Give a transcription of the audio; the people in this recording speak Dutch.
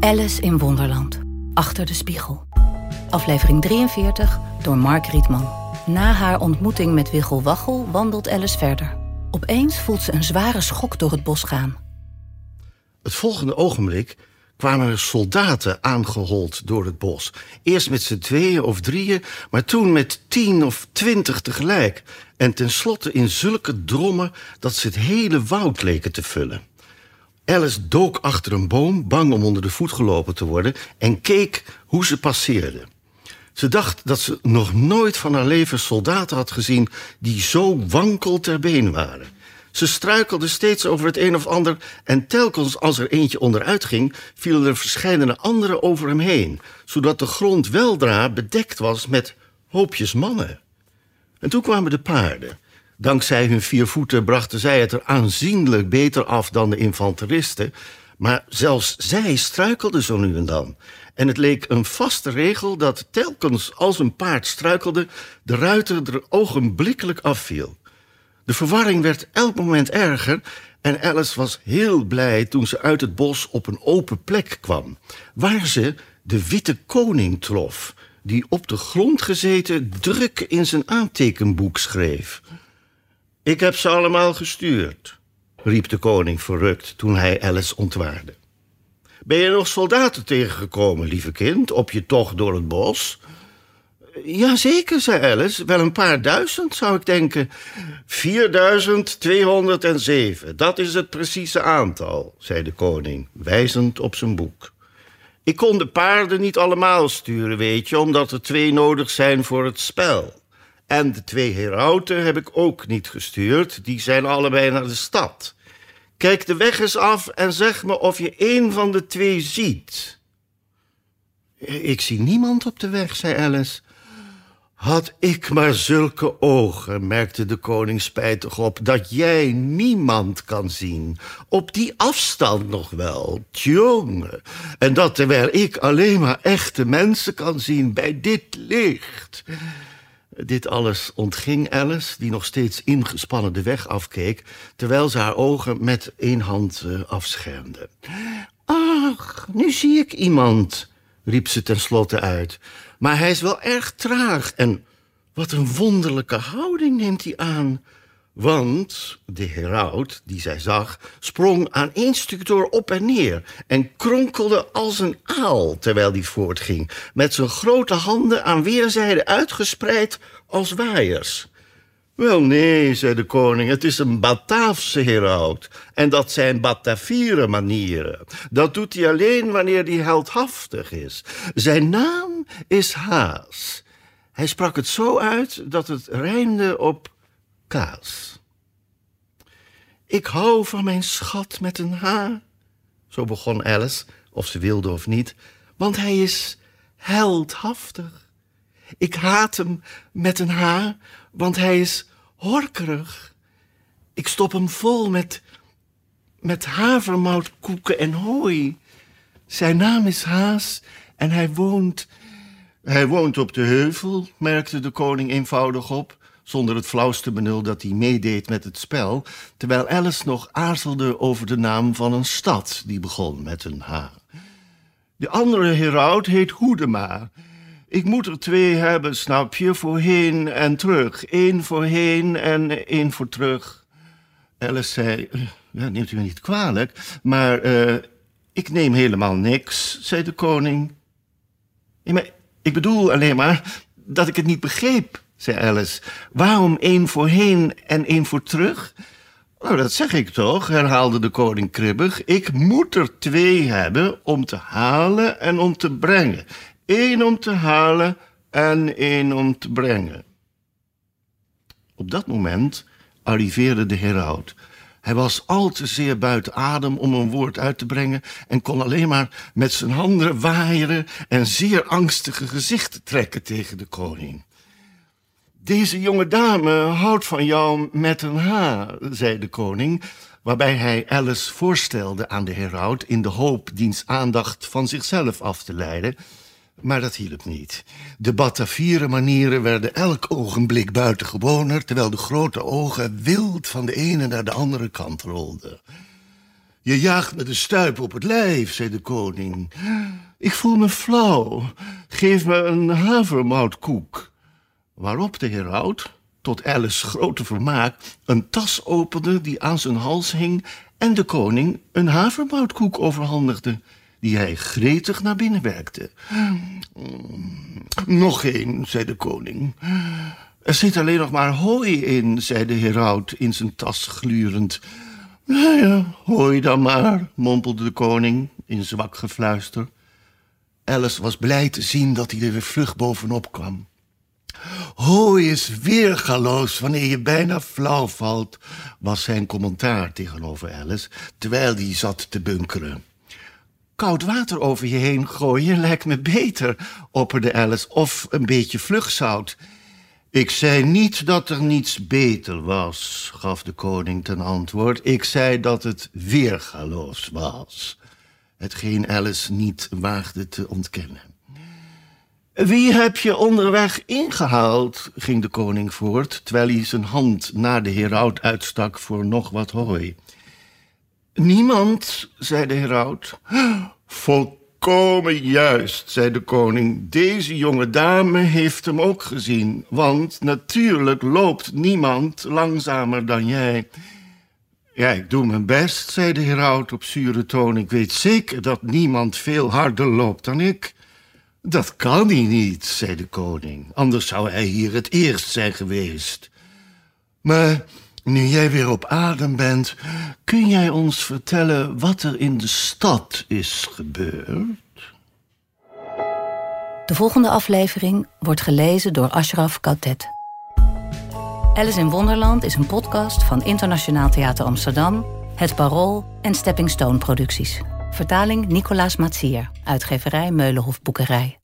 Alice in Wonderland. Achter de spiegel. Aflevering 43 door Mark Rietman. Na haar ontmoeting met Wiggel Waggel wandelt Alice verder. Opeens voelt ze een zware schok door het bos gaan. Het volgende ogenblik kwamen er soldaten aangehold door het bos. Eerst met z'n tweeën of drieën, maar toen met tien of twintig tegelijk. En tenslotte in zulke drommen dat ze het hele woud leken te vullen. Alice dook achter een boom, bang om onder de voet gelopen te worden... en keek hoe ze passeerden. Ze dacht dat ze nog nooit van haar leven soldaten had gezien... die zo wankel ter been waren. Ze struikelde steeds over het een of ander... en telkens als er eentje onderuit ging... vielen er verschillende anderen over hem heen... zodat de grond weldra bedekt was met hoopjes mannen. En toen kwamen de paarden... Dankzij hun vier voeten brachten zij het er aanzienlijk beter af dan de infanteristen. Maar zelfs zij struikelden zo nu en dan. En het leek een vaste regel dat telkens als een paard struikelde, de ruiter er ogenblikkelijk afviel. De verwarring werd elk moment erger en Alice was heel blij toen ze uit het bos op een open plek kwam, waar ze de witte koning trof, die op de grond gezeten druk in zijn aantekenboek schreef. Ik heb ze allemaal gestuurd, riep de koning verrukt toen hij Alice ontwaarde. Ben je nog soldaten tegengekomen, lieve kind, op je tocht door het bos? Jazeker, zei Alice. Wel een paar duizend, zou ik denken. 4207, dat is het precieze aantal, zei de koning, wijzend op zijn boek. Ik kon de paarden niet allemaal sturen, weet je, omdat er twee nodig zijn voor het spel. En de twee herauten heb ik ook niet gestuurd. Die zijn allebei naar de stad. Kijk de weg eens af en zeg me of je één van de twee ziet. Ik zie niemand op de weg, zei Alice. Had ik maar zulke ogen, merkte de koning spijtig op, dat jij niemand kan zien. Op die afstand nog wel, tjonge. En dat terwijl ik alleen maar echte mensen kan zien bij dit licht. Dit alles ontging Alice, die nog steeds ingespannen de weg afkeek... terwijl ze haar ogen met één hand uh, afschermde. Ach, nu zie ik iemand, riep ze tenslotte uit. Maar hij is wel erg traag en wat een wonderlijke houding neemt hij aan... Want de heraut, die zij zag, sprong aan één stuk door op en neer... en kronkelde als een aal terwijl hij voortging... met zijn grote handen aan weerszijden uitgespreid als waaiers. Wel nee, zei de koning, het is een Bataafse heraut. En dat zijn Bataviere manieren. Dat doet hij alleen wanneer hij heldhaftig is. Zijn naam is Haas. Hij sprak het zo uit dat het rijmde op kaas. Ik hou van mijn schat met een H, zo begon Alice, of ze wilde of niet, want hij is heldhaftig. Ik haat hem met een H, want hij is horkerig. Ik stop hem vol met, met havermoutkoeken en hooi. Zijn naam is Haas en hij woont... Hij woont op de heuvel, merkte de koning eenvoudig op zonder het flauwste benul dat hij meedeed met het spel, terwijl Alice nog aarzelde over de naam van een stad die begon met een H. De andere heraut heet Hoedema. Ik moet er twee hebben, snap je, voor heen en terug. Eén voor heen en één voor terug. Alice zei, eh, ja, neemt u me niet kwalijk, maar uh, ik neem helemaal niks, zei de koning. Ik bedoel alleen maar dat ik het niet begreep zei Alice. Waarom één voorheen en één voor terug? Nou, dat zeg ik toch, herhaalde de koning kribbig. Ik moet er twee hebben om te halen en om te brengen. Eén om te halen en één om te brengen. Op dat moment arriveerde de heraut. Hij was al te zeer buiten adem om een woord uit te brengen en kon alleen maar met zijn handen waaieren en zeer angstige gezichten trekken tegen de koning. Deze jonge dame houdt van jou met een H, zei de koning, waarbij hij Alice voorstelde aan de heraut in de hoop diens aandacht van zichzelf af te leiden. Maar dat hielp niet. De Bataviere manieren werden elk ogenblik buitengewoner, terwijl de grote ogen wild van de ene naar de andere kant rolden. Je jaagt met een stuip op het lijf, zei de koning. Ik voel me flauw. Geef me een havermoutkoek. Waarop de heraut, tot Alice's grote vermaak, een tas opende die aan zijn hals hing en de koning een havermoutkoek overhandigde, die hij gretig naar binnen werkte. Nog één, zei de koning. Er zit alleen nog maar hooi in, zei de heraut in zijn tas glurend. Nou ja, hooi dan maar, mompelde de koning in zwak gefluister. Alice was blij te zien dat hij er weer vlug bovenop kwam. Hooi is weergaloos wanneer je bijna flauw valt, was zijn commentaar tegenover Alice, terwijl hij zat te bunkeren. Koud water over je heen gooien lijkt me beter, opperde Alice, of een beetje vlugzout. Ik zei niet dat er niets beter was, gaf de koning ten antwoord. Ik zei dat het weergaloos was. Hetgeen Alice niet waagde te ontkennen. Wie heb je onderweg ingehaald? ging de koning voort, terwijl hij zijn hand naar de heraut uitstak voor nog wat hooi. Niemand, zei de heraut. Volkomen juist, zei de koning. Deze jonge dame heeft hem ook gezien, want natuurlijk loopt niemand langzamer dan jij. Ja, ik doe mijn best, zei de heraut op zure toon. Ik weet zeker dat niemand veel harder loopt dan ik. Dat kan hij niet, zei de koning. Anders zou hij hier het eerst zijn geweest. Maar nu jij weer op adem bent, kun jij ons vertellen wat er in de stad is gebeurd? De volgende aflevering wordt gelezen door Ashraf Kautet. Alice in Wonderland is een podcast van Internationaal Theater Amsterdam, Het Parool en Stepping Stone Producties. Vertaling Nicolaas Matsier, uitgeverij Meulenhof Boekerij.